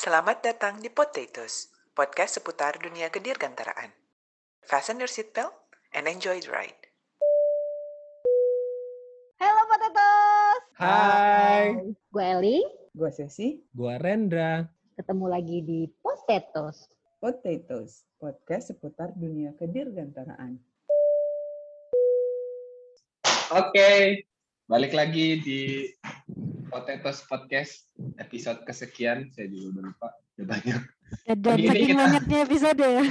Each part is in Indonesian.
Selamat datang di Potatoes, podcast seputar dunia kedirgantaraan. Fasten your seatbelt and enjoy the ride. Halo Potatoes. Hai. Gue Eli, Gue Sesi, Gua Rendra. ketemu lagi di Potatoes. Potatoes, podcast seputar dunia kedirgantaraan. Oke, balik lagi di Potatoes Podcast episode kesekian. Saya juga udah lupa, udah banyak. Dan Pagi ini saking kita- banyaknya episode ya.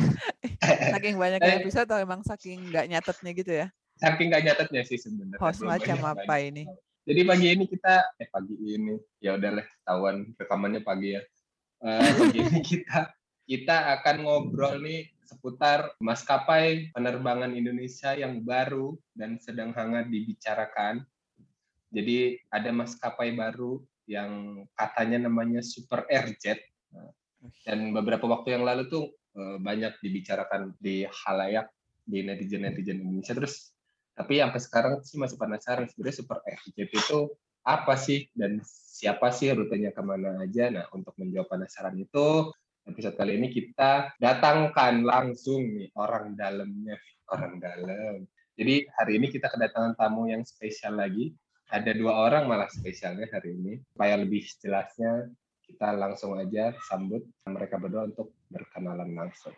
Saking banyak Eh. episode atau emang saking nggak nyatetnya gitu ya? Saking nggak nyatetnya sih sebenarnya. Host macam banyak apa lagi. ini? Jadi pagi ini kita, eh pagi ini, ya udahlah, tahuan rekamannya pagi ya. Eh, pagi ini kita kita akan ngobrol nih seputar maskapai penerbangan Indonesia yang baru dan sedang hangat dibicarakan. Jadi ada maskapai baru yang katanya namanya Super Airjet. Dan beberapa waktu yang lalu tuh eh, banyak dibicarakan di halayak di netizen-netizen Indonesia. Terus tapi sampai sekarang sih masih penasaran sebenarnya Super Airjet itu apa sih dan siapa sih rutenya ke mana aja. Nah untuk menjawab penasaran itu episode kali ini kita datangkan langsung nih orang dalamnya, orang dalam. Jadi hari ini kita kedatangan tamu yang spesial lagi. Ada dua orang malah spesialnya hari ini. Supaya lebih jelasnya kita langsung aja sambut mereka berdua untuk berkenalan langsung.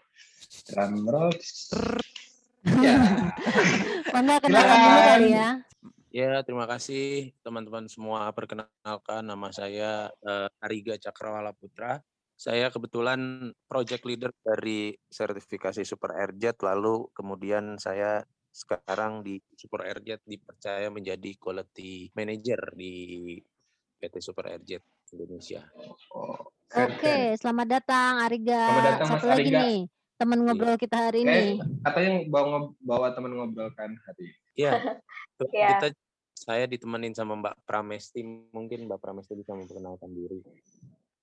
Drum roll. Ya. Mangga kenalan dulu kali ya. Ya, terima kasih teman-teman semua. Perkenalkan nama saya eh, Ariga Cakrawala Putra. Saya kebetulan project leader dari sertifikasi Super Airjet, lalu kemudian saya sekarang di Super Airjet dipercaya menjadi quality manager di PT Super Airjet Indonesia. Oh. Oke, selamat datang Ariga. Selamat datang, Satu Mas lagi Ariga. nih, teman ngobrol kita hari ini. katanya bawa ngob- bawa teman ngobrol kan hari. ini. Ya, Iya. kita saya ditemenin sama Mbak Pramesti. Mungkin Mbak Pramesti bisa memperkenalkan diri.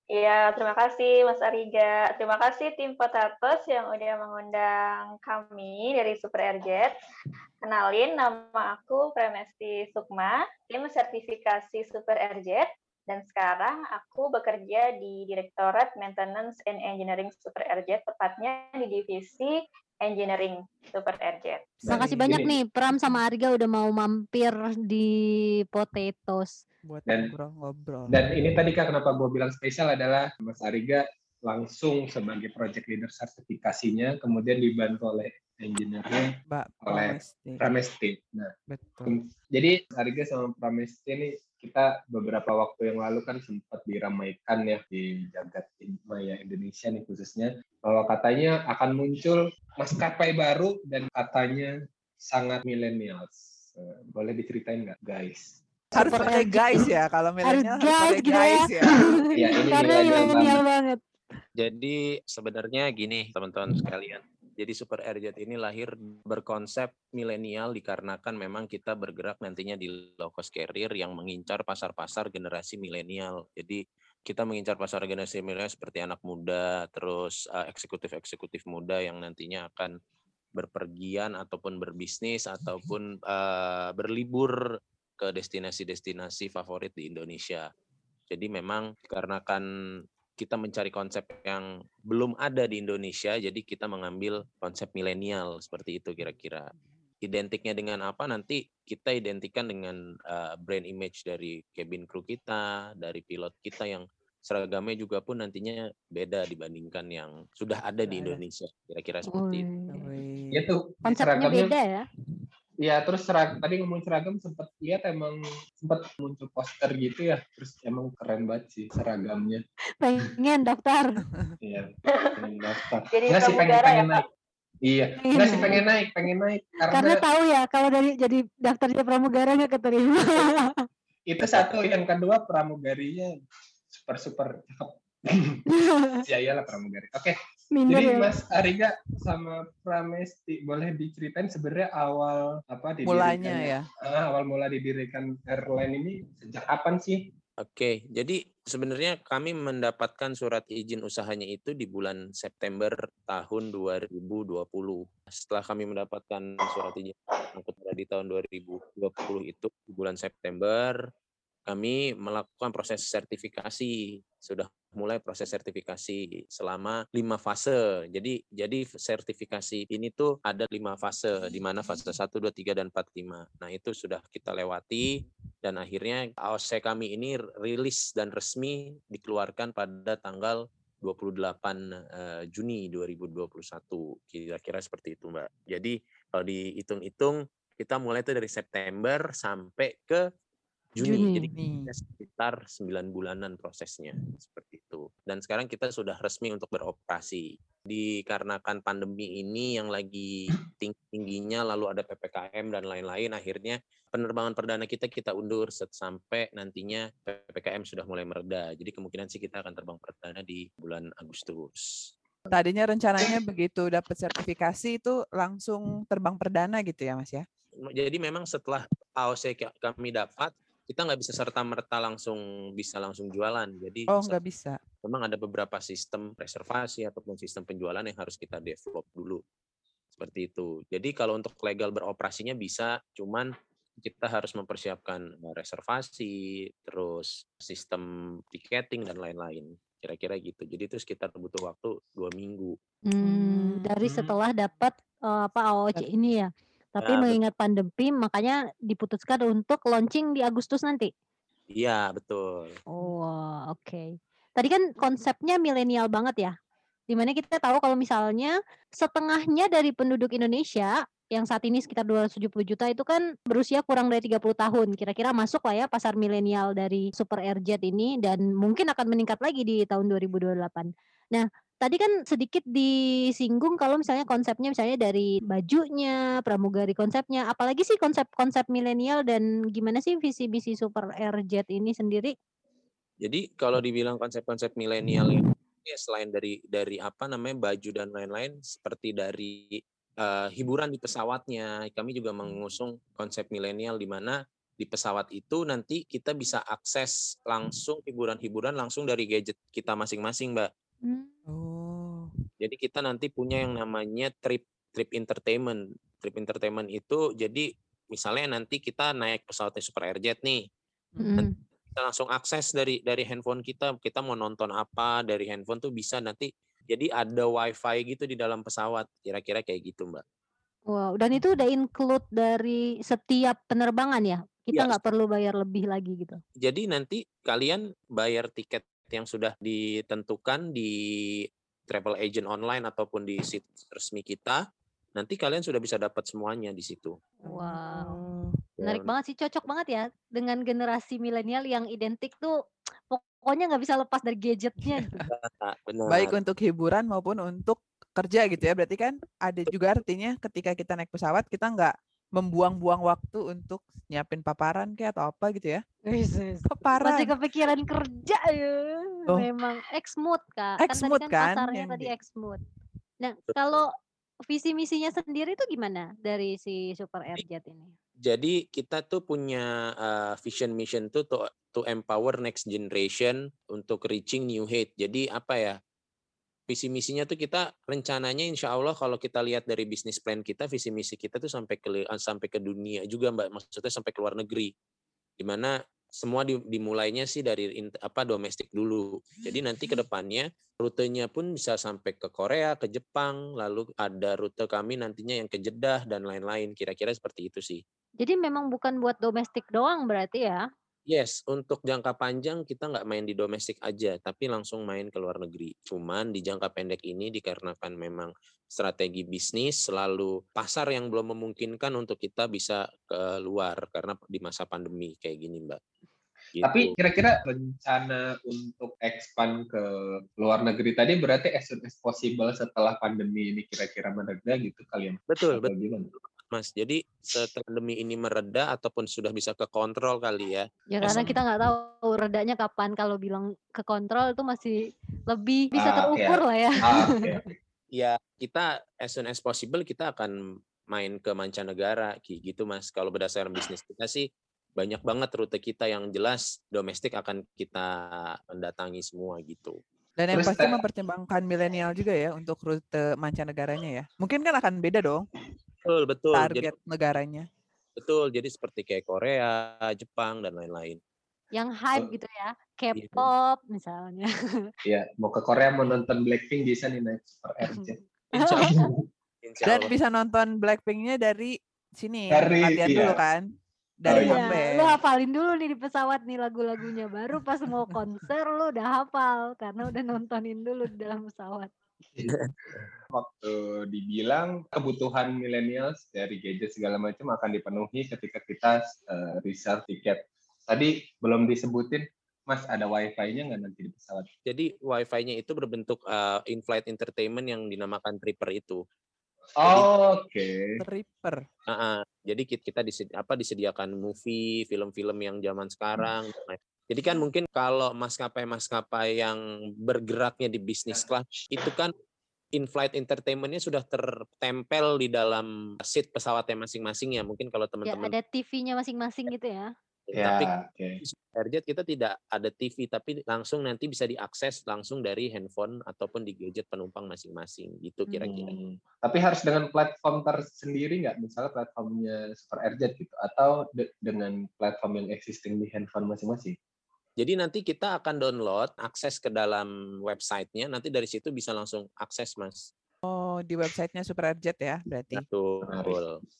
Iya, terima kasih Mas Ariga. Terima kasih tim Potatoes yang udah mengundang kami dari Super Airjet. Kenalin, nama aku Premesti Sukma, tim sertifikasi Super Airjet. Dan sekarang aku bekerja di Direktorat Maintenance and Engineering Super Airjet, tepatnya di divisi Engineering Super Airjet. Makasih Dan banyak nih Pram sama Ariga udah mau mampir di Potatoes. Buat Dan- ngobrol-ngobrol. Dan ini tadi kan kenapa gue bilang spesial adalah Mas Ariga langsung sebagai project leader sertifikasinya, kemudian dibantu oleh engineer-nya Mbak oleh Pramesti. Nah, Betul. jadi Ariga sama Pramesti ini kita beberapa waktu yang lalu kan sempat diramaikan ya di jagat maya Indonesia nih khususnya bahwa katanya akan muncul maskapai baru dan katanya sangat millennials. Eh, Boleh diceritain nggak guys? Harus Super pakai guys ya kalau milenial harus guys pakai gitu ya. guys ya. Ya, ini Karena milenial milenial banget. banget. Jadi sebenarnya gini teman-teman sekalian. Jadi Super Airjet ini lahir berkonsep milenial dikarenakan memang kita bergerak nantinya di low cost carrier yang mengincar pasar-pasar generasi milenial. Jadi kita mengincar pasar generasi milenial seperti anak muda, terus eh, eksekutif-eksekutif muda yang nantinya akan berpergian ataupun berbisnis ataupun eh, berlibur ke destinasi-destinasi favorit di Indonesia. Jadi memang dikarenakan kita mencari konsep yang belum ada di Indonesia, jadi kita mengambil konsep milenial seperti itu kira-kira. Identiknya dengan apa nanti kita identikan dengan uh, brand image dari cabin crew kita, dari pilot kita yang seragamnya juga pun nantinya beda dibandingkan yang sudah ada di Sudah ada. Indonesia. Kira-kira seperti itu. Ya tuh Konsepnya seragamnya beda ya. Ya terus serag tadi ngomong seragam sempat lihat emang sempat muncul poster gitu ya. Terus emang keren banget sih seragamnya. Pengen daftar. iya pengen daftar. Jadi nggak sih pengen ya, pengen Pak? naik. Iya nggak sih pengen naik pengen naik. Karena karena tahu ya kalau dari jadi daftarnya pramugara nggak keterima. itu satu yang kedua pramugarinya super super cakep ya iyalah pramugari oke Minder jadi ya. Mas Ariga sama Pramesti boleh diceritain sebenarnya awal apa Mulanya didirikannya- ya. ah, awal mula didirikan airline ini sejak kapan sih Oke, jadi sebenarnya kami mendapatkan surat izin usahanya itu di bulan September tahun 2020. Setelah kami mendapatkan surat izin angkut di tahun 2020 itu di bulan September, kami melakukan proses sertifikasi. Sudah mulai proses sertifikasi selama lima fase. Jadi jadi sertifikasi ini tuh ada lima fase, di mana fase 1, 2, 3, dan 4, 5. Nah itu sudah kita lewati dan akhirnya AOC kami ini rilis dan resmi dikeluarkan pada tanggal 28 eh, Juni 2021. Kira-kira seperti itu Mbak. Jadi kalau dihitung-hitung kita mulai itu dari September sampai ke Juni. Juni. Jadi kita sekitar 9 bulanan prosesnya seperti itu. Dan sekarang kita sudah resmi untuk beroperasi. Dikarenakan pandemi ini yang lagi tinggi-tingginya lalu ada PPKM dan lain-lain akhirnya penerbangan perdana kita kita undur set- sampai nantinya PPKM sudah mulai mereda. Jadi kemungkinan sih kita akan terbang perdana di bulan Agustus. Tadinya rencananya begitu dapat sertifikasi itu langsung terbang perdana gitu ya Mas ya? Jadi memang setelah AOC ka- kami dapat kita nggak bisa serta merta langsung bisa langsung jualan. Jadi Oh nggak bisa. memang ada beberapa sistem reservasi ataupun sistem penjualan yang harus kita develop dulu. Seperti itu. Jadi kalau untuk legal beroperasinya bisa, cuman kita harus mempersiapkan eh, reservasi, terus sistem tiketing dan lain-lain. Kira-kira gitu. Jadi itu sekitar butuh waktu dua minggu. Hmm, dari Hmm. setelah dapat eh, apa AOC ini ya. Tapi betul. mengingat pandemi makanya diputuskan untuk launching di Agustus nanti. Iya, betul. Oh, oke. Tadi kan konsepnya milenial banget ya. Di mana kita tahu kalau misalnya setengahnya dari penduduk Indonesia yang saat ini sekitar 270 juta itu kan berusia kurang dari 30 tahun. Kira-kira masuk lah ya pasar milenial dari Super Airjet ini dan mungkin akan meningkat lagi di tahun 2028. Nah, tadi kan sedikit disinggung kalau misalnya konsepnya misalnya dari bajunya, pramugari konsepnya, apalagi sih konsep-konsep milenial dan gimana sih visi misi Super Airjet ini sendiri? Jadi kalau dibilang konsep-konsep milenial ini ya selain dari dari apa namanya baju dan lain-lain seperti dari eh, hiburan di pesawatnya, kami juga mengusung konsep milenial di mana di pesawat itu nanti kita bisa akses langsung hiburan-hiburan langsung dari gadget kita masing-masing, Mbak. Hmm. Oh. Jadi kita nanti punya yang namanya trip trip entertainment. Trip entertainment itu jadi misalnya nanti kita naik pesawatnya Super Airjet nih, Mm. kita langsung akses dari dari handphone kita kita mau nonton apa dari handphone tuh bisa nanti jadi ada wifi gitu di dalam pesawat kira-kira kayak gitu mbak Wow, dan itu udah include dari setiap penerbangan ya? Kita Iya. nggak perlu bayar lebih lagi gitu. jadi nanti kalian bayar tiket yang sudah ditentukan di travel agent online ataupun di situs resmi kita nanti kalian sudah bisa dapat semuanya di situ Wow. Oh. Menarik banget sih, cocok banget ya dengan generasi milenial yang identik tuh pokoknya nggak bisa lepas dari gadgetnya gitu. Benar Baik untuk hiburan maupun untuk kerja gitu ya. Berarti kan ada juga artinya ketika kita naik pesawat kita nggak membuang-buang waktu untuk nyiapin paparan kayak atau apa gitu ya. Masih Paparan. kepikiran kerja ya. Oh. Memang X-mood Kak. X-mood tadi kan pasarnya yang tadi di- X-mood. Nah, kalau visi misinya sendiri itu gimana dari si Super Airjet ini? jadi kita tuh punya uh, vision mission tuh to, to empower next generation untuk reaching new height. Jadi apa ya? Visi misinya tuh kita rencananya insya Allah kalau kita lihat dari bisnis plan kita, visi misi kita tuh sampai ke eh, sampai ke dunia juga mbak, maksudnya sampai ke luar negeri, di mana semua di- dimulainya sih dari apa domestik dulu. Jadi nanti ke depannya rutenya pun bisa sampai ke Korea, ke Jepang, lalu ada rute kami nantinya yang ke Jeddah dan lain-lain. Kira-kira seperti itu sih. Jadi memang bukan buat domestik doang berarti ya? Yes, untuk jangka panjang kita nggak main di domestik aja, tapi langsung main ke luar negeri. Cuman di jangka pendek ini dikarenakan memang strategi bisnis selalu pasar yang belum memungkinkan untuk kita bisa ke luar karena di masa pandemi kayak gini, Mbak. Gitu. Tapi kira-kira rencana untuk expand ke luar negeri tadi berarti as soon as possible setelah pandemi ini kira-kira mereda gitu kalian? betul, Atau betul, gimana? Mas. Jadi setelah pandemi ini mereda ataupun sudah bisa ke kontrol kali ya. Ya karena kita nggak tahu redanya kapan. Kalau bilang ke kontrol itu masih lebih bisa Ah, terukur lah ya. Ah, oke, oke. Ya, kita as soon as possible kita akan main ke mancanegara kayak gitu Mas. Kalau berdasarkan bisnis kita sih banyak banget rute kita yang jelas domestik akan kita mendatangi semua gitu. Dan yang pasti mempertimbangkan milenial juga ya untuk rute mancanegaranya ya. Mungkin kan akan beda dong Betul, betul. Jadi target negaranya. betul. Jadi seperti kayak Korea, Jepang dan lain-lain. yang hype Oh. gitu ya. K-pop misalnya. Iya, mau ke Korea mau nonton Blackpink bisa nih naik Super RJ. Insya Dan bisa nonton Blackpink-nya dari sini. Dari- latihan iya. dulu kan. Dari iya. home Iya, base. lu hafalin dulu nih di pesawat nih lagu-lagunya. Baru pas mau konser lu udah hafal karena udah nontonin dulu di dalam pesawat. Waktu dibilang kebutuhan millennials dari gadget segala macam akan dipenuhi ketika kita eh, reserve tiket. Tadi belum disebutin, Mas ada wifi-nya nggak nanti di pesawat? Jadi wifi-nya itu berbentuk uh, in-flight entertainment yang dinamakan Tripper itu. Oke. Tripper. Ah, ah. jadi kit- kita disedi- apa disediakan movie, film-film yang zaman sekarang. Nah, Jadi kan mungkin kalau maskapai-maskapai yang bergeraknya di bisnis class itu kan in-flight entertainment-nya sudah tertempel di dalam seat pesawatnya masing-masing ya. Mungkin kalau Ya teman-teman ada TV-nya masing-masing gitu ya. tapi Ya, oke. di Airjet kita tidak ada TV tapi langsung nanti bisa diakses langsung dari handphone ataupun di gadget penumpang masing-masing gitu kira-kira. Hmm. Tapi harus dengan platform tersendiri nggak? Misalnya platformnya Super Airjet gitu, atau de- dengan platform yang existing di handphone masing-masing? Jadi nanti kita akan download akses ke dalam websitenya nanti dari situ bisa langsung akses mas. Oh, di websitenya Super Airjet ya berarti. Betul.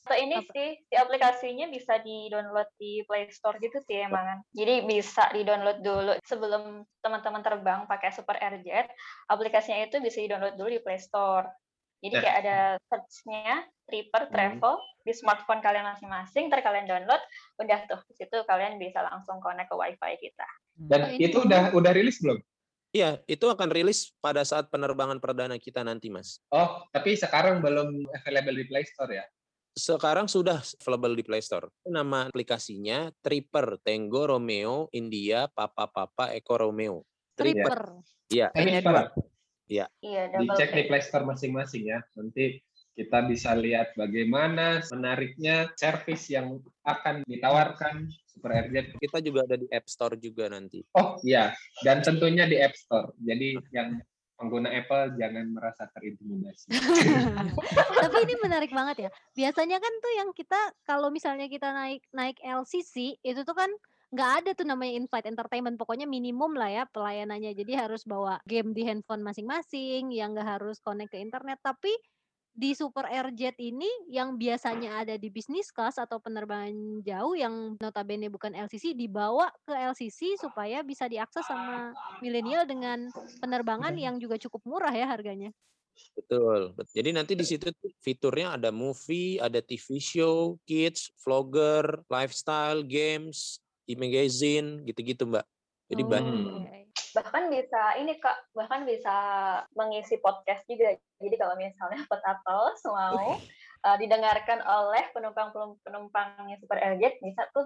Atau ini sih, si aplikasinya bisa di-download di Play Store gitu sih emang. kan. Jadi bisa di-download dulu sebelum teman-teman terbang pakai Super Airjet, aplikasinya itu bisa di-download dulu di Play Store. Jadi Eh. kayak ada search-nya, Tripper Hmm. Travel di smartphone kalian masing-masing, ntar kalian download, udah tuh di situ kalian bisa langsung connect ke WiFi kita. Dan Oh, ini itu udah udah rilis belum? Iya, itu akan rilis pada saat penerbangan perdana kita nanti mas. Oh, tapi sekarang belum available di Play Store ya? Sekarang sudah available di Play Store. Nama aplikasinya Tripper Tango Romeo India Papa Papa Eko Romeo. Tripper. Iya. Hanya Tripper. Iya, double Dicek di. Play Store masing-masing ya. Nanti kita bisa lihat bagaimana menariknya service yang akan ditawarkan Super Airjet. Kita juga ada di App Store juga nanti. Oh iya, dan tentunya di App Store. Jadi yang pengguna Apple jangan merasa terintimidasi. Tapi ini menarik banget ya. Biasanya kan tuh yang kita kalau misalnya kita naik naik LCC itu tuh kan nggak ada tuh namanya in-flight entertainment. Pokoknya minimum lah ya pelayanannya. Jadi harus bawa game di handphone masing-masing yang nggak harus connect ke internet. Tapi di Super Airjet ini yang biasanya ada di business class atau penerbangan jauh yang notabene bukan LCC dibawa ke LCC supaya bisa diakses sama milenial dengan penerbangan yang juga cukup murah ya harganya. Betul. bet- Jadi nanti di situ fiturnya ada movie, ada TV show, kids, vlogger, lifestyle, games, e-magazine, gitu-gitu Mbak. Jadi Oh, banyak. oke. bahkan bisa ini kak bahkan bisa mengisi podcast juga jadi kalau misalnya Potatos mau uh, didengarkan oleh penumpang penumpangnya Super Airjet bisa tuh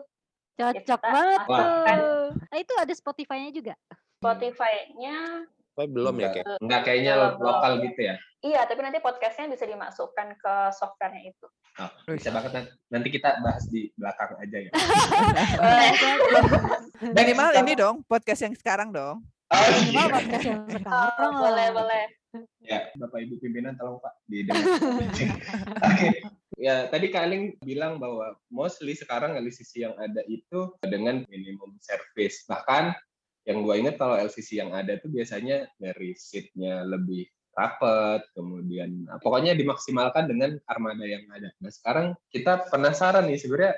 Cocok Kita banget tuh. Nah, itu ada Spotify-nya juga. Spotify-nya Tapi belum ya kayak. Enggak kayaknya lokal gitu ya. iya tapi nanti podcastnya bisa dimasukkan ke softwarenya itu Oh, bisa banget Nan. nanti kita bahas di belakang aja ya. Minimal ini dong, podcast yang sekarang dong. Oh, Minimal iya. podcast yang Oh, sekarang. boleh boleh Ya, Bapak Ibu pimpinan tolong Pak didengar. Oke. Ya, tadi Kak Aling bilang bahwa mostly sekarang LCC yang ada itu dengan minimum service. Bahkan yang gua ingat kalau LCC yang ada itu biasanya dari seatnya lebih rapat, kemudian nah, pokoknya dimaksimalkan dengan armada yang ada. Nah, sekarang kita penasaran nih sebenarnya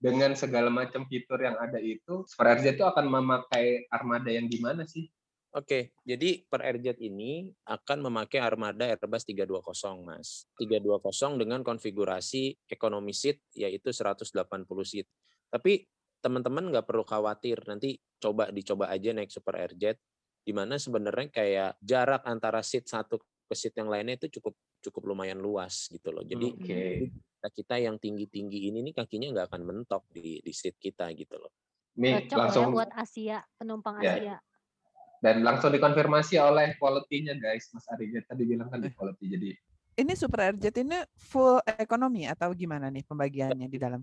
dengan segala macam fitur yang ada itu, Super Airjet itu akan memakai armada yang di mana sih? Oke, jadi per Airjet ini akan memakai armada Airbus 320, Mas. 320 dengan konfigurasi economy seat yaitu 180 seat. Tapi teman-teman nggak perlu khawatir, nanti coba dicoba aja naik Super Airjet di mana sebenarnya kayak jarak antara seat satu ke seat yang lainnya itu cukup cukup lumayan luas gitu loh. Jadi Oke. kita kita yang tinggi-tinggi ini nih kakinya nggak akan mentok di di seat kita gitu loh. Nih Cocok lah langsung ya buat Asia, penumpang Ya. Asia. dan langsung dikonfirmasi oleh quality-nya guys Mas Arija tadi bilang kan di quality jadi Ini Super Airjet ini full ekonomi atau gimana nih pembagiannya di dalam?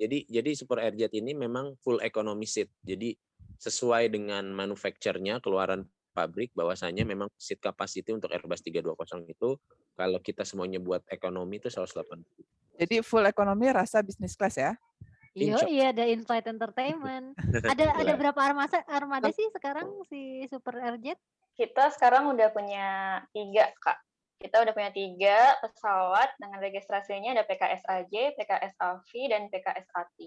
Jadi jadi Super Airjet ini memang full economy seat. Jadi sesuai dengan manufacturernya keluaran pabrik bahwasanya memang seat capacity untuk Airbus 320 itu kalau kita semuanya buat ekonomi itu 180. Jadi full ekonomi rasa bisnis class ya? Iya, iya ada in-flight entertainment. Ada ada berapa armada armada sih sekarang si Super Airjet? Kita sekarang udah punya tiga, Kak. Kita udah punya tiga pesawat dengan registrasinya ada PKSAJ, PKS Avi, dan PKS Ati.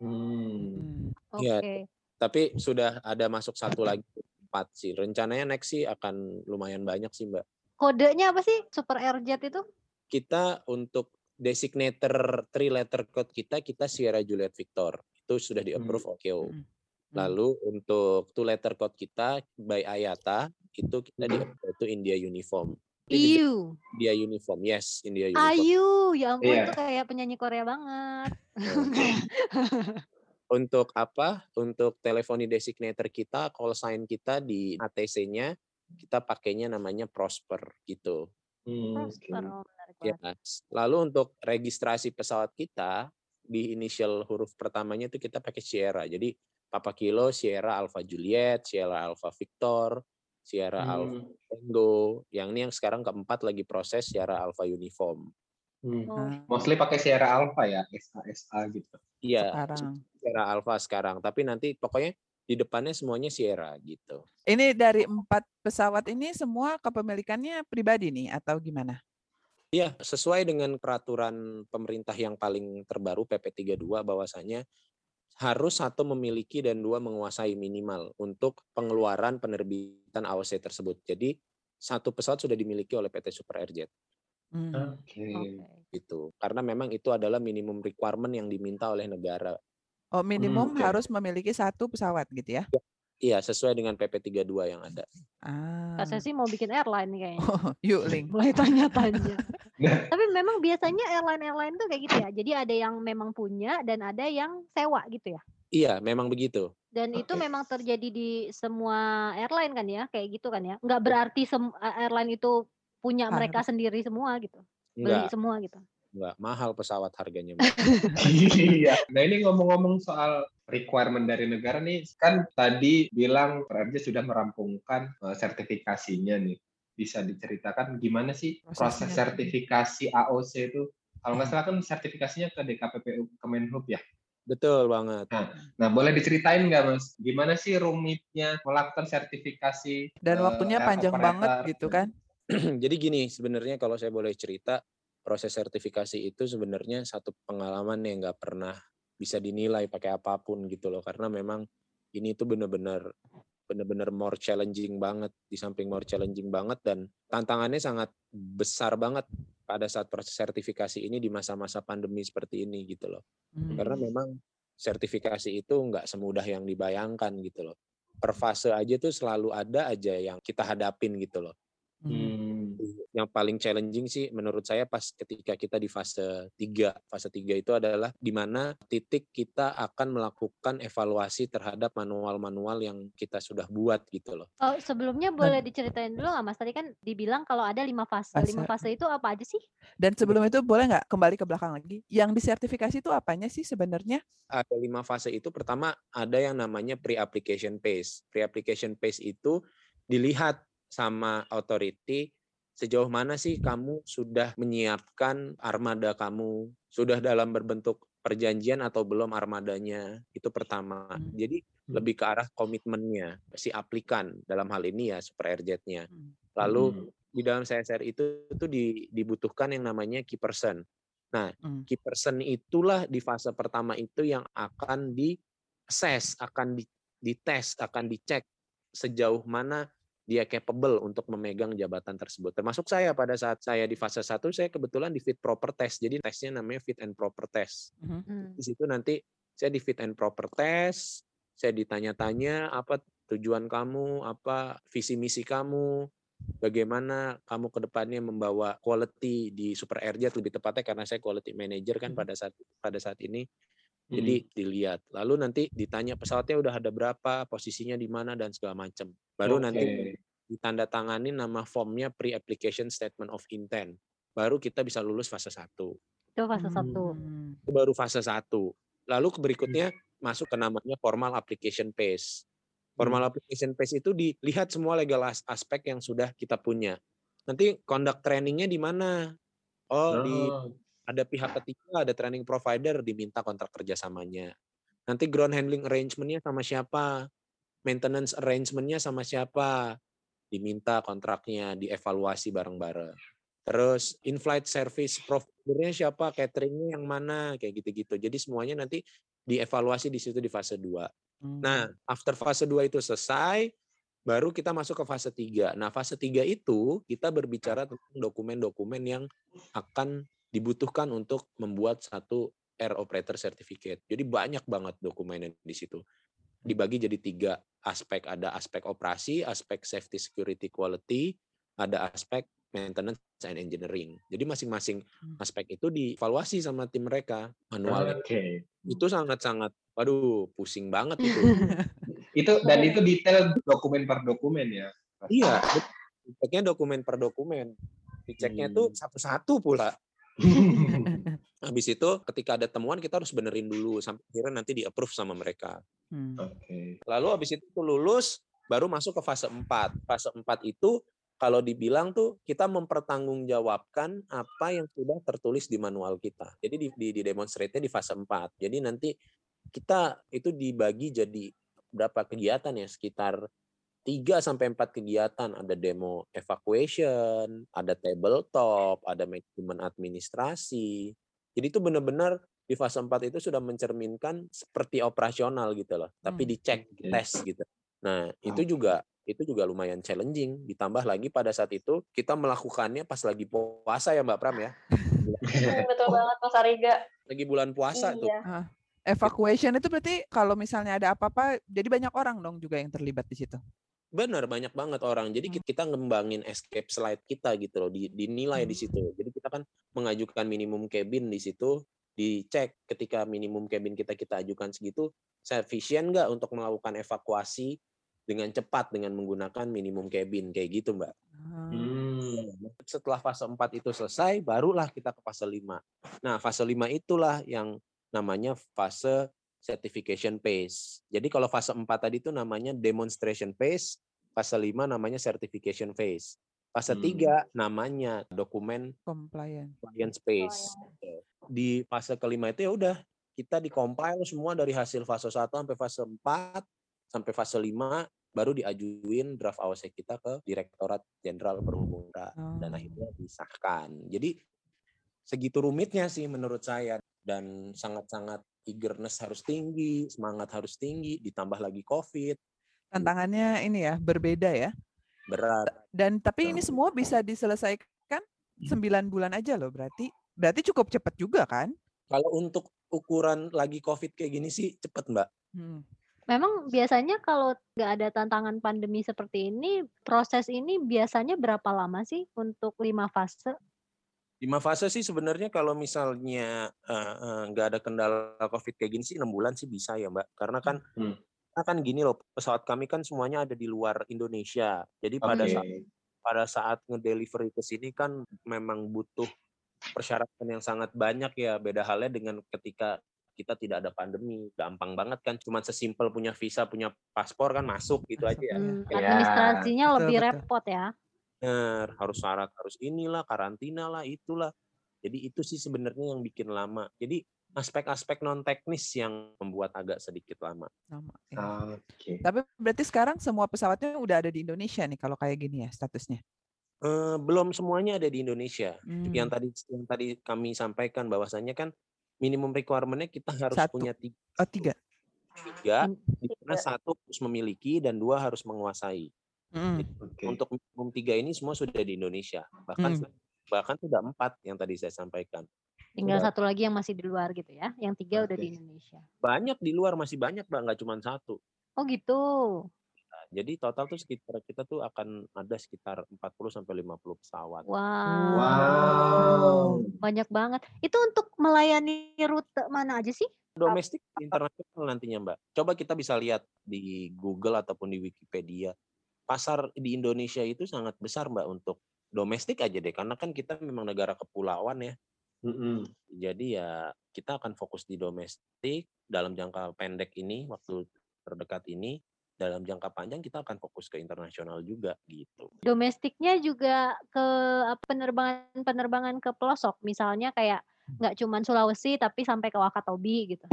Hmm. Oke. Iya. Tapi sudah ada masuk satu lagi empat sih. Rencananya next sih akan lumayan banyak sih Mbak. Kodenya apa sih Super Airjet itu? Kita untuk designator three letter code kita kita Sierra Juliet Victor itu sudah di approve OKO. Hmm. Lalu untuk two letter code kita by Ayata itu kita di approve itu India Uniform. Iu. India Uniform, yes India Uniform. Ayu, ya ampun Iya. itu kayak penyanyi Korea banget. Untuk apa? Untuk teleponi designator kita, call sign kita di ATC-nya kita pakainya namanya Prosper gitu. Hmm, Prosper, oke. oh, Ya. Lalu untuk registrasi pesawat kita di inisial huruf pertamanya itu kita pakai Sierra. Jadi Papa Kilo, Sierra Alpha Juliet, Sierra Alpha Victor, Sierra Alpha Hmm, Tango. Yang ini yang sekarang keempat lagi proses Sierra Alpha Uniform. hmm. Oh, Mostly pakai Sierra Alpha ya, SA SA gitu. Iya, sekarang. Sierra Alpha sekarang. Tapi nanti pokoknya di depannya semuanya Sierra gitu. Ini dari empat pesawat ini semua kepemilikannya pribadi nih atau gimana? Iya, sesuai dengan peraturan pemerintah yang paling terbaru PP 32 bahwasanya harus satu memiliki dan dua menguasai minimal untuk pengeluaran penerbitan AOC tersebut. Jadi satu pesawat sudah dimiliki oleh PT Super Airjet Hmm. Oke. oke. gitu. Karena memang itu adalah minimum requirement yang diminta oleh negara. Oh minimum oke. harus memiliki satu pesawat gitu ya? Iya, sesuai dengan PP 32 yang ada. Ah. Kak Sesi mau bikin airline nih kayaknya. Oh, yuk link. Mulai tanya-tanya. Tapi memang biasanya airline-airline tuh kayak gitu ya. Jadi ada yang memang punya dan ada yang sewa gitu ya. Iya, memang begitu. Dan itu Oke. memang terjadi di semua airline kan ya, kayak gitu kan ya. Nggak berarti sem- airline itu punya mereka sendiri semua gitu. Beli Enggak, semua gitu. enggak mahal pesawat harganya. Iya. Nah ini ngomong-ngomong soal requirement dari negara nih, kan tadi bilang PRJ sudah merampungkan eh, sertifikasinya nih. Bisa diceritakan gimana sih proses Prosesnya. sertifikasi AOC itu? Kalau nggak salah kan sertifikasinya ke DKPPU Kemenhub ya. Betul banget. Nah boleh diceritain nggak mas, gimana sih rumitnya melakukan sertifikasi? Dan eh, waktunya panjang banget operator? gitu kan? Jadi gini, sebenarnya kalau saya boleh cerita, proses sertifikasi itu sebenarnya satu pengalaman yang nggak pernah bisa dinilai pakai apa pun gitu loh. Karena memang ini tuh benar-benar benar-benar more challenging banget. Di samping more challenging banget dan tantangannya sangat besar banget pada saat proses sertifikasi ini di masa-masa pandemi seperti ini gitu loh. Hmm. Karena memang sertifikasi itu nggak semudah yang dibayangkan gitu loh. Per fase aja tuh selalu ada aja yang kita hadapin gitu loh. Hmm. Yang paling challenging sih menurut saya pas ketika kita di fase 3. Fase 3 itu adalah di mana titik kita akan melakukan evaluasi terhadap manual-manual yang kita sudah buat gitu loh. Oh, sebelumnya boleh diceritain dulu nggak Mas? Tadi kan dibilang kalau ada lima fase. Lima Fase. fase itu apa aja sih? Dan sebelum itu boleh nggak kembali ke belakang lagi? Yang disertifikasi itu apanya sih sebenarnya? Ada lima fase itu pertama ada yang namanya pre-application phase. Pre-application phase itu dilihat sama authority sejauh mana sih kamu sudah menyiapkan armada kamu, sudah dalam berbentuk perjanjian atau belum armadanya. Itu pertama. Hmm. Jadi lebih ke arah komitmennya si aplikan dalam hal ini ya Super Airjet-nya. Hmm. Lalu Hmm. di dalam CSR itu tuh di- dibutuhkan yang namanya key person. Nah, Hmm. key person itulah di fase pertama itu yang akan di assess, akan di dites, akan dicek sejauh mana dia capable untuk memegang jabatan tersebut. Termasuk saya pada saat saya di fase 1 saya kebetulan di fit proper test. Jadi tesnya namanya fit and proper test. Mhm. Hmm. Di situ nanti saya di fit and proper test, saya ditanya-tanya apa tujuan kamu, apa visi misi kamu, bagaimana kamu ke depannya membawa quality di Super Airjet lebih tepatnya karena saya quality manager kan Mhm. pada saat pada saat ini. Hmm. Jadi dilihat. Lalu nanti ditanya pesawatnya udah ada berapa, posisinya di mana dan segala macam. Baru nanti Oke. ditandatangani nama formnya pre-application statement of intent. Baru kita bisa lulus fase 1. Itu fase satu. Hmm. Itu baru fase 1. Lalu ke berikutnya masuk ke namanya formal application phase. Formal application phase itu dilihat semua legal as- aspek yang sudah kita punya. Nanti conduct trainingnya di mana? Oh, di Oh. Ada pihak ketiga, ada training provider diminta kontrak kerjasamanya. Nanti ground handling arrangement-nya sama siapa? Maintenance arrangement-nya sama siapa? Diminta kontraknya, dievaluasi bareng-bareng. Terus in-flight service provider-nya siapa? Catering-nya yang mana? Kayak gitu-gitu. Jadi semuanya nanti dievaluasi di situ di fase 2. Hmm. Nah, after fase 2 itu selesai, baru kita masuk ke fase 3. Nah, fase 3 itu kita berbicara tentang dokumen-dokumen yang akan dibutuhkan untuk membuat satu air operator certificate. Jadi banyak banget dokumennya di situ. Dibagi jadi tiga aspek. Ada aspek operasi, aspek safety security quality, ada aspek maintenance and engineering. Jadi masing-masing Hmm. aspek itu dievaluasi sama tim mereka manualnya. Oke. Itu sangat-sangat, waduh, pusing banget itu. Itu dan itu detail dokumen per dokumen ya. iya, diceknya dokumen per dokumen. Diceknya tuh Hmm. satu-satu pula. Habis itu ketika ada temuan kita harus benerin dulu sampai akhirnya nanti di-approve sama mereka. Hmm. Oke. Lalu habis itu tuh lulus baru masuk ke fase 4. Fase 4 itu kalau dibilang tuh kita mempertanggungjawabkan apa yang sudah tertulis di manual kita. Jadi di, di, di demonstrate-nya di fase 4. Jadi nanti kita itu dibagi jadi berapa kegiatan ya sekitar 3 sampai 4 kegiatan ada demo evacuation, ada tabletop, ada manajemen administrasi. Jadi itu benar-benar di fase 4 itu sudah mencerminkan seperti operasional gitu loh, tapi Hmm. dicek, tes gitu. Nah, itu juga itu juga lumayan challenging. Ditambah lagi pada saat itu kita melakukannya pas lagi puasa ya Mbak Pram ya. Hmm, betul banget Mas Ariga. Lagi bulan puasa tuh. Iya. Evacuation itu berarti kalau misalnya ada apa-apa, jadi banyak orang dong juga yang terlibat di situ. Benar, banyak banget orang. Jadi Hmm. ki- kita ngembangin escape slide kita gitu loh, di- dinilai di Hmm. situ. Jadi kita kan mengajukan minimum cabin di situ, dicek ketika minimum cabin kita kita ajukan segitu, sufficient nggak untuk melakukan evakuasi dengan cepat dengan menggunakan minimum cabin kayak gitu, Mbak. Hmm. Setelah fase 4 itu selesai, barulah kita ke fase 5. Nah, fase 5 itulah yang namanya fase certification phase. Jadi kalau fase 4 tadi itu namanya demonstration phase, fase 5 namanya certification phase. Fase Hmm. 3 namanya dokumen Compliant. compliance phase. Di fase kelima itu ya udah kita di-compile semua dari hasil fase 1 sampai fase 4 sampai fase 5 baru diajuin draft AOC kita ke Direktorat Jenderal Perhubungan Udara dan Oh. akhirnya disahkan. Jadi segitu rumitnya sih menurut saya dan sangat-sangat eagerness harus tinggi, semangat harus tinggi, ditambah lagi COVID, Tantangannya ini ya, berbeda ya. berat. Dan tapi ini semua bisa diselesaikan 9 bulan aja loh berarti. Berarti cukup cepat juga kan? Kalau untuk ukuran lagi COVID kayak gini sih cepet Mbak. Hmm. Memang biasanya kalau nggak ada tantangan pandemi seperti ini, proses ini biasanya berapa lama sih untuk lima fase? Lima fase sih sebenarnya kalau misalnya eh, eh, nggak ada kendala COVID kayak gini sih enam bulan sih bisa ya Mbak. Karena kan Hmm. karena kan gini loh pesawat kami kan semuanya ada di luar Indonesia. Jadi pada Oke. saat pada saat ngedelivery ke sini kan memang butuh persyaratan yang sangat banyak ya. Beda halnya dengan ketika kita tidak ada pandemi, gampang banget kan. Cuman sesimpel punya visa, punya paspor kan masuk gitu aja ya. Hmm, Ya, administrasinya betul, lebih betul. repot ya. Bener, harus syarat harus inilah, karantina lah, itulah. Jadi itu sih sebenarnya yang bikin lama. Jadi aspek-aspek non teknis yang membuat agak sedikit lama. Nama, ya. Oke. Tapi berarti sekarang semua pesawatnya udah ada di Indonesia nih kalau kayak gini ya statusnya. Eh, belum semuanya ada di Indonesia. Hmm. Yang tadi yang tadi kami sampaikan bahwasannya kan minimum requirement-nya kita harus Satu. punya tiga, Oh tiga. tiga Hmm, di mana satu harus memiliki dan dua harus menguasai. Hmm. Oke. Untuk minimum tiga ini semua sudah di Indonesia. Bahkan Hmm. bahkan sudah empat yang tadi saya sampaikan. Tinggal Udah. satu lagi yang masih di luar gitu ya. Yang tiga udah di. Indonesia. Banyak di luar masih banyak, Mbak, nggak cuma satu. Oh gitu. Nah, Jadi total tuh sekitar kita tuh akan ada sekitar 40 sampai 50 pesawat. Wow. Wow. Banyak banget. Itu untuk melayani rute mana aja sih? Domestik internasional nantinya, Mbak. Coba kita bisa lihat di Google ataupun di Wikipedia. Pasar di Indonesia itu sangat besar, Mbak, untuk domestik aja deh karena kan kita memang negara kepulauan ya. Mm-mm. Jadi ya kita akan fokus di domestik dalam jangka pendek ini, waktu terdekat ini. Dalam jangka panjang kita akan fokus ke internasional juga gitu. Domestiknya juga ke apa, penerbangan-penerbangan ke pelosok. Misalnya kayak nggak cuman Sulawesi tapi sampai ke Wakatobi gitu.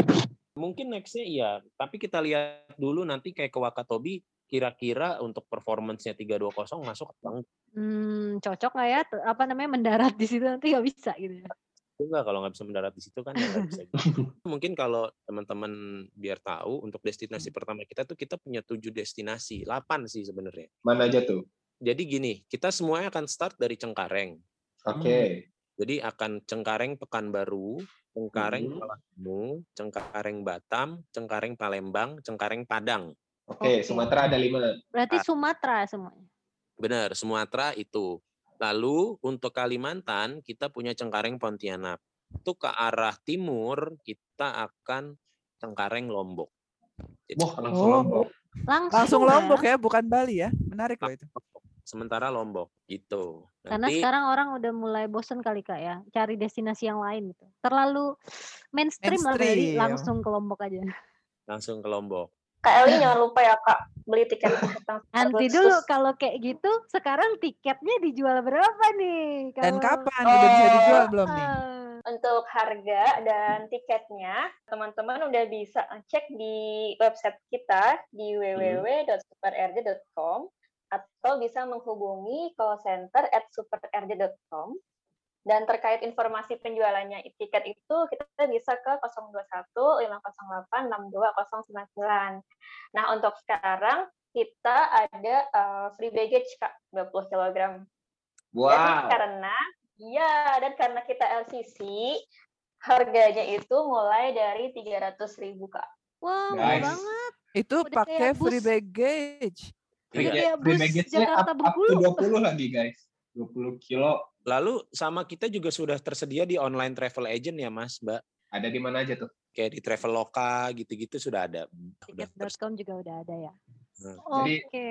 Mungkin nextnya iya, tapi kita lihat dulu nanti kayak ke Wakatobi kira-kira untuk performance-nya 320 masuk apa enggak? Hmm, cocok nggak ya? Apa namanya mendarat di situ nanti nggak bisa gitu ya? Enggak kalau nggak bisa mendarat di situ kan ya nggak bisa. gitu. Mungkin kalau teman-teman biar tahu untuk destinasi pertama kita tuh kita punya tujuh destinasi, 8 sih sebenarnya. Mana aja tuh? Jadi gini, kita semuanya akan start dari Cengkareng. Oke. Jadi akan Cengkareng Pekanbaru, Cengkareng Hmm. Temu, Cengkareng Batam, Cengkareng Palembang, Cengkareng Padang. Oke, Oke. Sumatera ada lima. Berarti Ah. Sumatera semuanya. Benar, Sumatera itu. Lalu untuk Kalimantan kita punya Cengkareng Pontianak. Itu ke arah timur kita akan Cengkareng Lombok. Jadi Wah, langsung Oh. Lombok. Langsung, Langsung ya. Lombok ya, bukan Bali ya. Menarik loh itu. sementara Lombok gitu. Karena Nanti sekarang orang udah mulai bosen kali kak ya, cari destinasi yang lain gitu. Terlalu mainstream, lah dari Mainstream. langsung ke Lombok aja. langsung ke Lombok. Kak Eli jangan lupa ya Kak beli tiket Nanti dulu kalau kayak gitu, sekarang tiketnya dijual berapa nih? Dan Kalau- kapan? Udah bisa dijual belum nih? Ah, Untuk harga dan tiketnya, teman-teman udah bisa cek di website kita di www.superrj.com atau bisa menghubungi call center at superrj.com. Dan terkait informasi penjualannya tiket itu kita bisa ke 021 508 62099. Nah, untuk sekarang kita ada eh, free baggage Kak, 20 kg. Dan Wow. karena ya dan karena kita LCC harganya itu mulai dari 300.000 Kak. Wah, murah Nice. banget. Itu Udah pakai free baggage. Udah Iya. kayak Free bus baggage-nya Jakarta up, up to Bengkulu. 20 lagi, guys. 20 kilo. Lalu sama kita juga sudah tersedia di online travel agent ya Mas, Mbak. Ada di mana aja tuh? Kayak di Traveloka gitu-gitu sudah ada. Tiket.com juga udah ada ya. Nah, Jadi- Oke.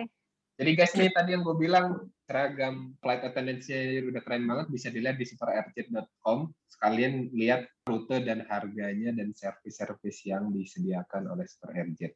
Jadi guys nih tadi yang gue bilang seragam flight attendance-nya udah keren banget bisa dilihat di superairjet.com. Sekalian lihat rute dan harganya dan servis-servis yang disediakan oleh Super Airjet.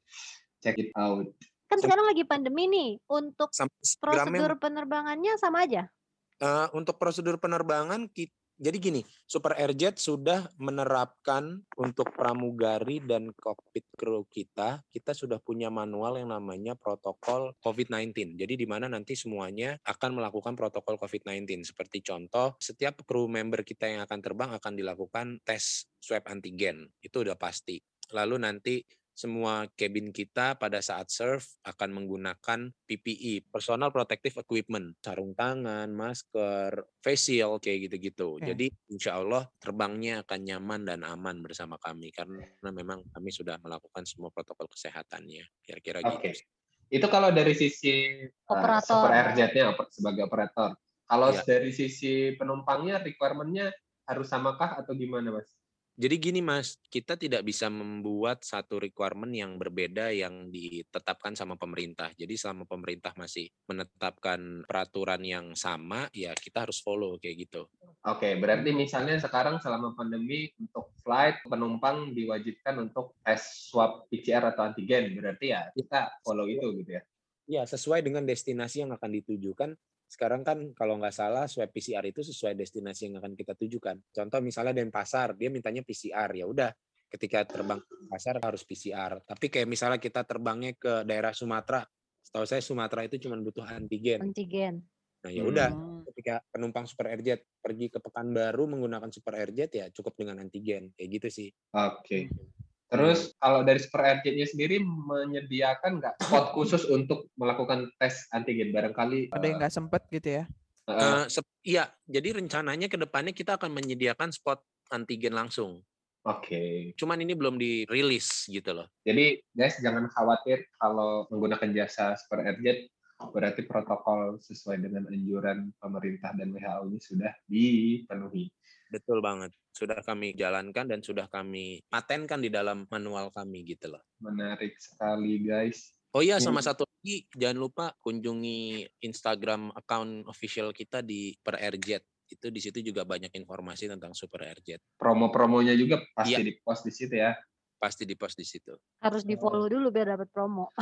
Check it out. Kan sekarang lagi pandemi nih. Untuk Sampai prosedur penerbangannya sama aja. Eh, untuk prosedur penerbangan ki- jadi gini, Super Airjet sudah menerapkan untuk pramugari dan kokpit kru kita, kita sudah punya manual yang namanya protokol COVID-19. Jadi di mana nanti semuanya akan melakukan protokol COVID-19. Seperti contoh, setiap kru member kita yang akan terbang akan dilakukan tes swab antigen. Itu udah pasti. Lalu nanti semua cabin kita pada saat serve akan menggunakan PPE, personal protective equipment, sarung tangan, masker, face shield kayak gitu-gitu. Oke. Jadi insya Allah terbangnya akan nyaman dan aman bersama kami karena memang kami sudah melakukan semua protokol kesehatannya. Kira-kira Oke. gitu. Itu kalau dari sisi uh, Operator. Super Airjet-nya oper- sebagai operator. Kalau Ya. dari sisi penumpangnya requirement-nya harus samakah atau gimana, Mas? Jadi gini Mas, kita tidak bisa membuat satu requirement yang berbeda yang ditetapkan sama pemerintah. Jadi selama pemerintah masih menetapkan peraturan yang sama, ya kita harus follow kayak gitu. Oke, berarti misalnya sekarang selama pandemi untuk flight penumpang diwajibkan untuk tes swab PCR atau antigen, berarti ya kita follow itu gitu ya. Ya, sesuai dengan destinasi yang akan ditujukan. Sekarang kan kalau nggak salah swab PCR itu sesuai destinasi yang akan kita tujukan. Contoh misalnya Denpasar, dia mintanya PCR, ya udah ketika terbang ke Denpasar harus PCR. Tapi kayak misalnya kita terbangnya ke daerah Sumatera, setahu saya Sumatera itu cuma butuh antigen. Antigen. Nah ya udah, Hmm. ketika penumpang Super Airjet pergi ke Pekanbaru menggunakan Super Airjet ya cukup dengan antigen, kayak gitu sih. Oke. Terus kalau dari Super Airjet-nya sendiri menyediakan nggak spot khusus untuk melakukan tes antigen? Barangkali Ada yang nggak sempet gitu ya? eh, Eh, sep- iya, jadi rencananya ke depannya kita akan menyediakan spot antigen langsung. Oke. Cuman ini belum dirilis gitu loh. Jadi guys jangan khawatir kalau menggunakan jasa Super Airjet berarti protokol sesuai dengan anjuran pemerintah dan WHO ini sudah dipenuhi. Betul banget. Sudah kami jalankan dan sudah kami patenkan di dalam manual kami gitu loh. Menarik sekali guys. Oh iya, sama satu lagi jangan lupa kunjungi Instagram account official kita di Per Airjet. Itu di situ juga banyak informasi tentang Super Airjet. Promo-promonya juga pasti Iya. di post di situ ya. Pasti di post di situ. Harus di follow dulu biar dapat promo.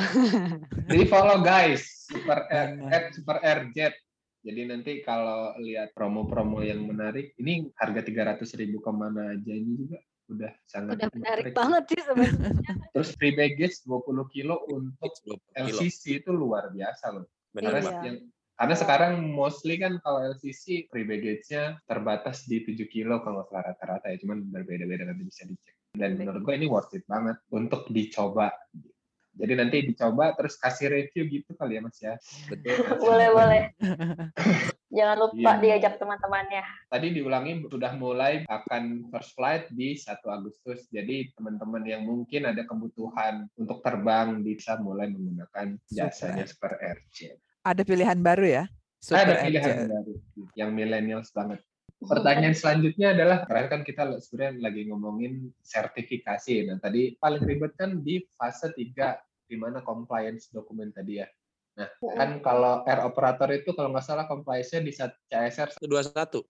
Jadi follow guys, Super Air, at Super Airjet Jadi nanti kalau lihat promo-promo yang menarik, ini harga 300 ribu ke mana aja ini juga udah sangat Udah menarik sih. banget sih sebenarnya. Terus free baggage 20 kilo untuk 20 kilo. LCC itu luar biasa loh. Benar Karena Iya. banget. yang karena sekarang mostly kan kalau LCC free baggage-nya terbatas di 7 kilo kalau nggak salah rata-rata ya, cuman berbeda-beda nanti bisa dicek. Dan menurut gue ini worth it banget untuk dicoba. Jadi nanti dicoba terus kasih review gitu kali ya Mas ya. Betul. Boleh, boleh. Jangan lupa Iya. diajak teman-temannya. Tadi diulangi sudah mulai akan first flight di 1 Agustus. Jadi teman-teman yang mungkin ada kebutuhan untuk terbang bisa mulai menggunakan jasanya Super Airjet. Ada pilihan baru ya? ada Super pilihan Airjet. baru yang millennials banget. Pertanyaan selanjutnya adalah karena kan kita sebenarnya lagi ngomongin sertifikasi. Nah, tadi paling ribet kan di fase 3 di mana compliance dokumen tadi ya. Nah, kan kalau air operator itu kalau nggak salah compliance-nya di CSR 121.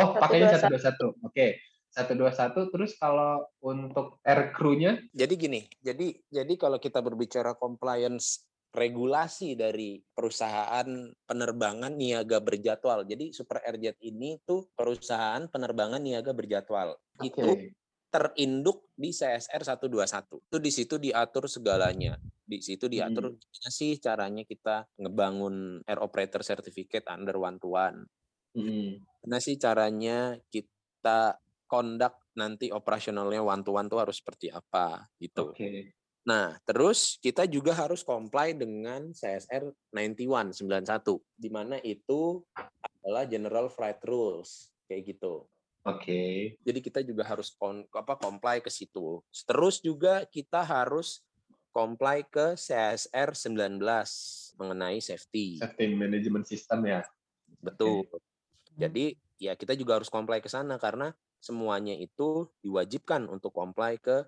Oh, pakainya 121. 121. Oke. 121 terus kalau untuk air crew-nya Jadi gini, jadi jadi kalau kita berbicara compliance regulasi dari perusahaan penerbangan niaga berjadwal. Jadi Super Airjet ini tuh perusahaan penerbangan niaga berjadwal. Itu Oke. terinduk di CSR 121. Itu di situ diatur segalanya. Di situ diatur gimana sih caranya kita ngebangun air operator certificate under one to one. Mm-mm. Gimana sih caranya kita conduct nanti operasionalnya one to one tuh harus seperti apa gitu. Oke. Nah, terus kita juga harus comply dengan CSR 91 91 di mana itu adalah General Flight Rules kayak gitu. Oke. Jadi kita juga harus kon, apa comply ke situ. Terus juga kita harus comply ke CSR 19 mengenai safety. Safety management system ya. Betul. Jadi ya kita juga harus comply ke sana karena semuanya itu diwajibkan untuk comply ke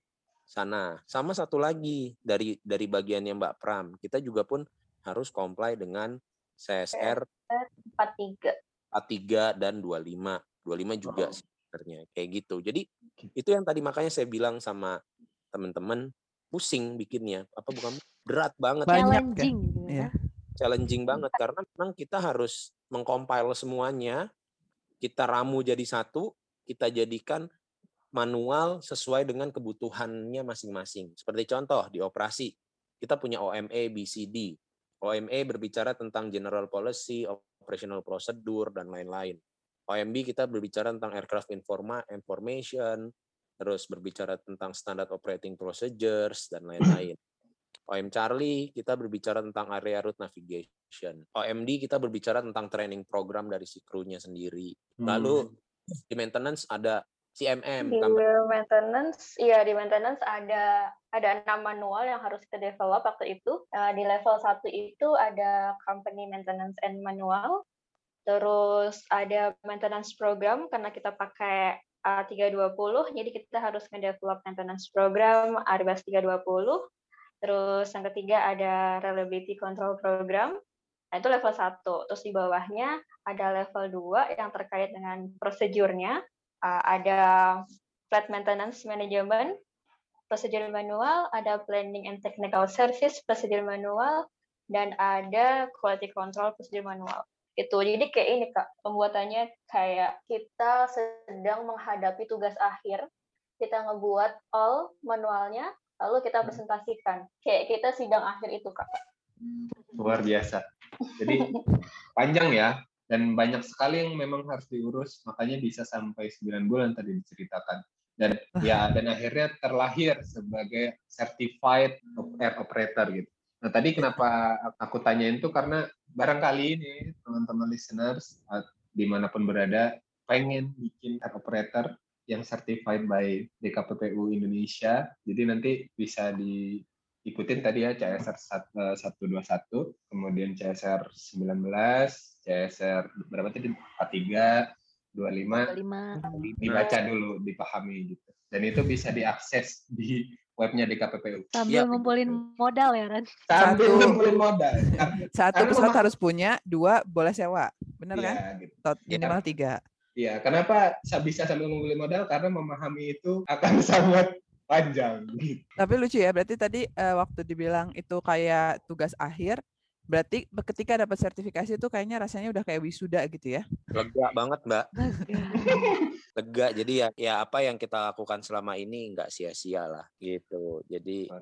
sana. Sama satu lagi dari dari bagiannya Mbak Pram, kita juga pun harus comply dengan CSR 43. 43 dan 25. 25 juga Oh. sebenarnya kayak gitu. Jadi itu yang tadi makanya saya bilang sama teman-teman pusing bikinnya. Apa bukan berat banget Banyak ya? Challenging gitu ya. Iya. challenging banget karena memang kita harus mengcompile semuanya, kita ramu jadi satu, kita jadikan manual sesuai dengan kebutuhannya masing-masing. Seperti contoh di operasi, kita punya OME, BCD. OME berbicara tentang general policy, operational procedure dan lain-lain. OMB kita berbicara tentang aircraft informa information, terus berbicara tentang standard operating procedures dan lain-lain. OM Charlie kita berbicara tentang area route navigation. OMD kita berbicara tentang training program dari si krunya sendiri. Hmm. Lalu di maintenance ada CMM, Di maintenance, iya di maintenance ada ada enam manual yang harus kita develop waktu itu. Eh, di level satu itu ada company maintenance and manual. Terus ada maintenance program karena kita pakai A320, jadi kita harus ngedevelop maintenance program Airbus 320. Terus yang ketiga ada reliability control program. Nah, itu level 1. Terus di bawahnya ada level 2 yang terkait dengan prosedurnya. Uh, ada flight maintenance management, prosedur manual, ada planning and technical service, prosedur manual, dan ada quality control prosedur manual. Itu jadi kayak ini kak, pembuatannya kayak kita sedang menghadapi tugas akhir, kita ngebuat all manualnya, lalu kita presentasikan. Kayak kita sidang akhir itu kak. Luar biasa. Jadi panjang ya dan banyak sekali yang memang harus diurus makanya bisa sampai 9 bulan tadi diceritakan dan ya dan akhirnya terlahir sebagai certified air operator gitu. Nah tadi kenapa aku tanyain itu karena barangkali ini teman-teman listeners uh, di mana pun berada pengen bikin air operator yang certified by DKPPU Indonesia. Jadi nanti bisa diikutin tadi ya CSR 121, kemudian CSR 19, CSR berapa tadi? 43, 25, 25. dibaca dulu, dipahami gitu. Dan itu bisa diakses di webnya DKPPU. Sambil Iya. ngumpulin modal ya, Ran? Sambil Satu. ngumpulin modal. Satu pesawat harus punya, dua boleh sewa. Bener kan? Iya, gitu. Tot- Iya. Minimal tiga. Iya, kenapa sa- bisa sambil ngumpulin modal? Karena memahami itu akan sangat panjang. Gitu. Tapi lucu ya, berarti tadi eh, waktu dibilang itu kayak tugas akhir, Berarti be- ketika dapat sertifikasi itu kayaknya rasanya udah kayak wisuda gitu ya. Lega banget, Mbak. Lega. Jadi ya ya apa yang kita lakukan selama ini nggak sia-sia lah gitu. Jadi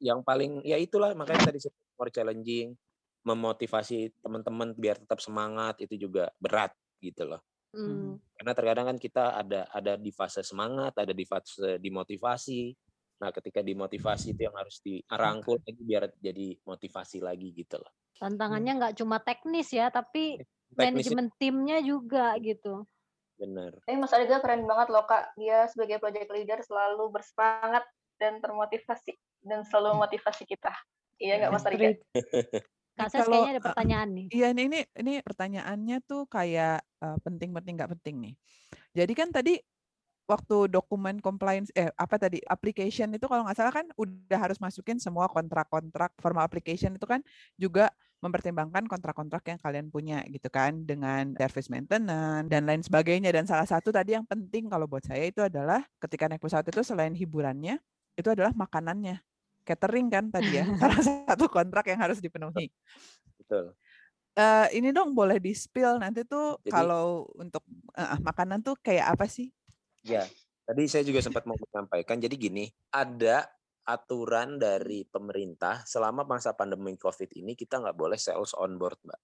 yang paling ya itulah makanya tadi saya more challenging, memotivasi teman-teman biar tetap semangat itu juga berat gitu loh. Hmm. Karena terkadang kan kita ada ada di fase semangat, ada di fase dimotivasi. Nah, ketika dimotivasi itu yang harus dirangkul lagi biar jadi motivasi lagi gitu loh. Tantangannya nggak cuma teknis ya, tapi Teknisnya manajemen timnya juga gitu. bener. Tapi Mas Arga keren banget loh Kak. Dia sebagai project leader selalu bersemangat dan termotivasi dan selalu motivasi kita. Iya nggak Mas Arga? Kak Ses Kalau, kayaknya ada pertanyaan nih. Iya ini ini ini pertanyaannya tuh kayak eh, penting penting nggak penting nih. Jadi kan tadi waktu dokumen compliance eh apa tadi application itu kalau nggak salah kan udah harus masukin semua kontrak-kontrak formal application itu kan juga mempertimbangkan kontrak-kontrak yang kalian punya gitu kan dengan service maintenance dan lain sebagainya dan salah satu tadi yang penting kalau buat saya itu adalah ketika naik pesawat itu selain hiburannya itu adalah makanannya catering kan tadi ya salah satu kontrak yang harus dipenuhi Betul. eh ini dong boleh di spill nanti tuh Jadi- kalau untuk eh, makanan tuh kayak apa sih? Ya, tadi saya juga sempat mau menyampaikan. Jadi gini, ada aturan dari pemerintah selama masa pandemi COVID ini kita nggak boleh sales on board, Mbak.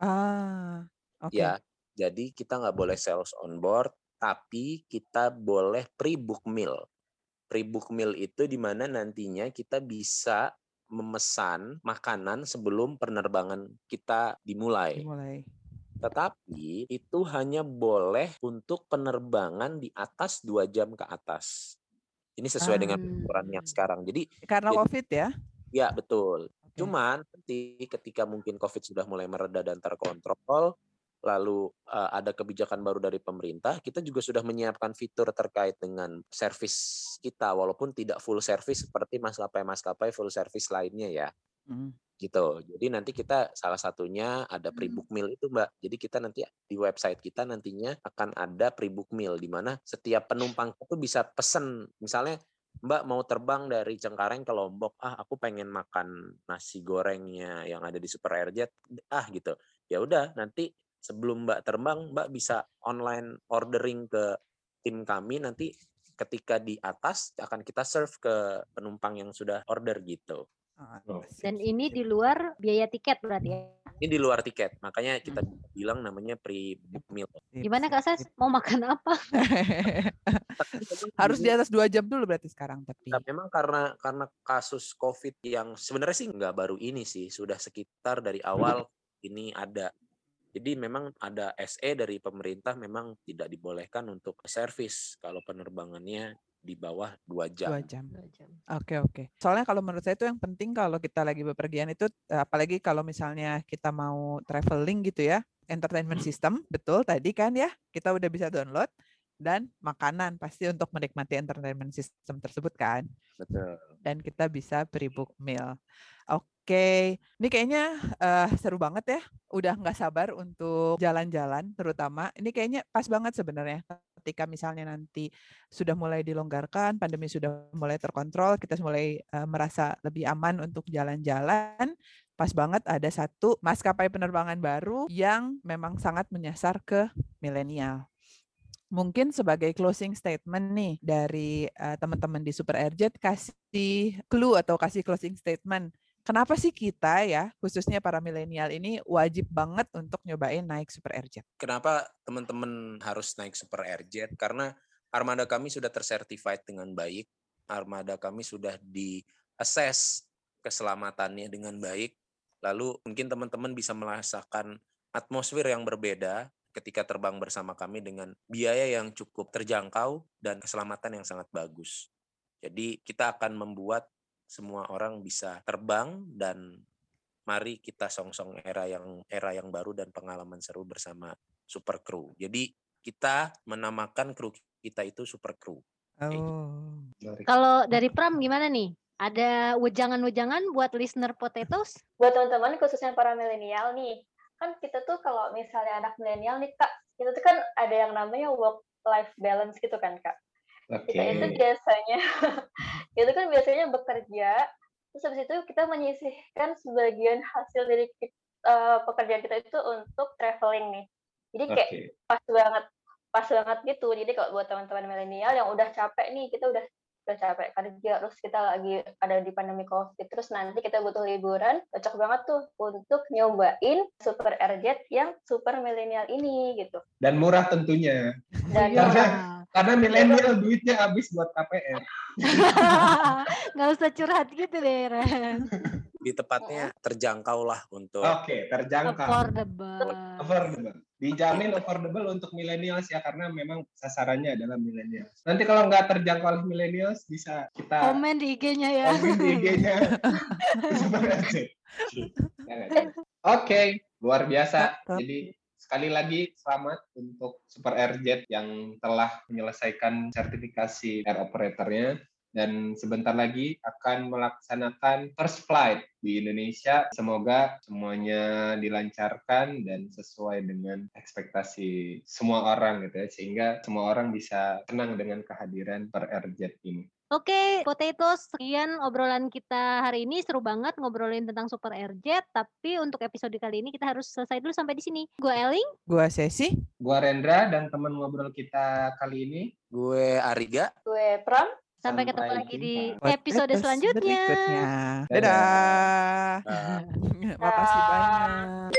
Ah, oke. Ya, jadi kita nggak boleh sales on board, tapi kita boleh pre-book meal. Pre-book meal itu di mana nantinya kita bisa memesan makanan sebelum penerbangan kita dimulai. Dimulai. Tetapi itu hanya boleh untuk penerbangan di atas dua jam ke atas. Ini sesuai dengan Ah. peraturan yang sekarang. Jadi Karena Jadi- COVID ya. ya betul. Oke. Cuman nanti ketika mungkin COVID sudah mulai mereda dan terkontrol, lalu eh, ada kebijakan baru dari pemerintah, kita juga sudah menyiapkan fitur terkait dengan servis kita, walaupun tidak full service seperti maskapai-maskapai full service lainnya ya Mm. gitu. Jadi nanti kita salah satunya ada pre-book meal itu, Mbak. Jadi kita nanti di website kita nantinya akan ada pre-book meal di mana setiap penumpang itu bisa pesen. Misalnya Mbak mau terbang dari Cengkareng ke Lombok, ah aku pengen makan nasi gorengnya yang ada di Super Airjet, ah gitu. Ya udah, nanti sebelum Mbak terbang, Mbak bisa online ordering ke tim kami nanti ketika di atas akan kita serve ke penumpang yang sudah order gitu. Ah, Oh. Dan ini di luar biaya tiket berarti ya. Ini di luar tiket, makanya kita bilang namanya pre-book meal. Sip, Gimana Kak Ses? Mau makan apa? Harus di atas dua jam dulu berarti sekarang tapi. Nah, memang karena karena kasus COVID yang sebenarnya sih nggak baru ini sih, sudah sekitar dari awal ini ada. Jadi memang ada SE dari pemerintah memang tidak dibolehkan untuk servis kalau penerbangannya di bawah dua jam. Dua jam. Oke oke. Soalnya kalau menurut saya itu yang penting kalau kita lagi bepergian itu eh, apalagi kalau misalnya kita mau traveling gitu ya, entertainment system betul tadi kan ya kita udah bisa download dan makanan pasti untuk menikmati entertainment system tersebut kan Betul. dan kita bisa pre-book meal. Oke, ini kayaknya eh, seru banget ya. Udah nggak sabar untuk jalan-jalan, terutama ini kayaknya pas banget sebenarnya. Ketika misalnya nanti sudah mulai dilonggarkan, pandemi sudah mulai terkontrol, kita mulai eh, merasa lebih aman untuk jalan-jalan. Pas banget ada satu maskapai penerbangan baru yang memang sangat menyasar ke milenial. Mungkin sebagai closing statement nih dari eh, teman-teman di Super Airjet kasih clue atau kasih closing statement. Kenapa sih kita ya, khususnya para milenial ini wajib banget untuk nyobain naik Super Airjet? Kenapa teman-teman harus naik Super Airjet? Karena armada kami sudah tersertified dengan baik, armada kami sudah di assess keselamatannya dengan baik. Lalu mungkin teman-teman bisa merasakan atmosfer yang berbeda ketika terbang bersama kami dengan biaya yang cukup terjangkau dan keselamatan yang sangat bagus. Jadi kita akan membuat semua orang bisa terbang dan mari kita songsong era yang era yang baru dan pengalaman seru bersama Super Crew. Jadi kita menamakan kru kita itu Super Crew. Gitu. Oh. Kalau dari Pram gimana nih? Ada wejangan-wejangan buat listener potatoes? Buat teman-teman khususnya para milenial nih, kan kita tuh kalau misalnya anak milenial nih Kak, kita tuh kan ada yang namanya work life balance gitu kan Kak. Oke. Kita itu biasanya itu kan biasanya bekerja Terus habis itu kita menyisihkan sebagian hasil dari uh, pekerjaan kita itu untuk traveling nih. Jadi kayak Oke. pas banget, pas banget gitu. Jadi kalau buat teman-teman milenial yang udah capek nih, kita udah udah capek kerja, terus kita lagi ada di pandemi COVID, terus nanti kita butuh liburan, cocok banget tuh untuk nyobain Super RZ yang super milenial ini gitu. Dan murah tentunya. Dan Iya. Karena milenial duitnya habis buat KPR. Nggak usah curhat gitu deh, Ren. Di tepatnya terjangkau lah untuk Oke, terjangkau. Affordable. Affordable. Dijamin affordable untuk millennials ya karena memang sasarannya adalah millennials. Nanti kalau nggak terjangkau oleh millennials bisa kita Komen di IG-nya ya. komen di IG-nya. Oke, luar biasa. Jadi sekali lagi selamat untuk Super RZ yang telah menyelesaikan sertifikasi air operatornya dan sebentar lagi akan melaksanakan first flight di Indonesia. Semoga semuanya dilancarkan dan sesuai dengan ekspektasi semua orang gitu ya sehingga semua orang bisa tenang dengan kehadiran per RZ ini. Oke, Potatoes, sekian obrolan kita hari ini. Seru banget ngobrolin tentang Super RZ. Tapi untuk episode kali ini kita harus selesai dulu sampai di sini. Gue Eling. Gua Sesi. Gua Rendra dan teman ngobrol kita kali ini gue Ariga. gue Pram, Sampai ketemu Sampai lagi di jumpa. episode selanjutnya. berikutnya. Dadah. Dadah. Uh, Makasih banyak.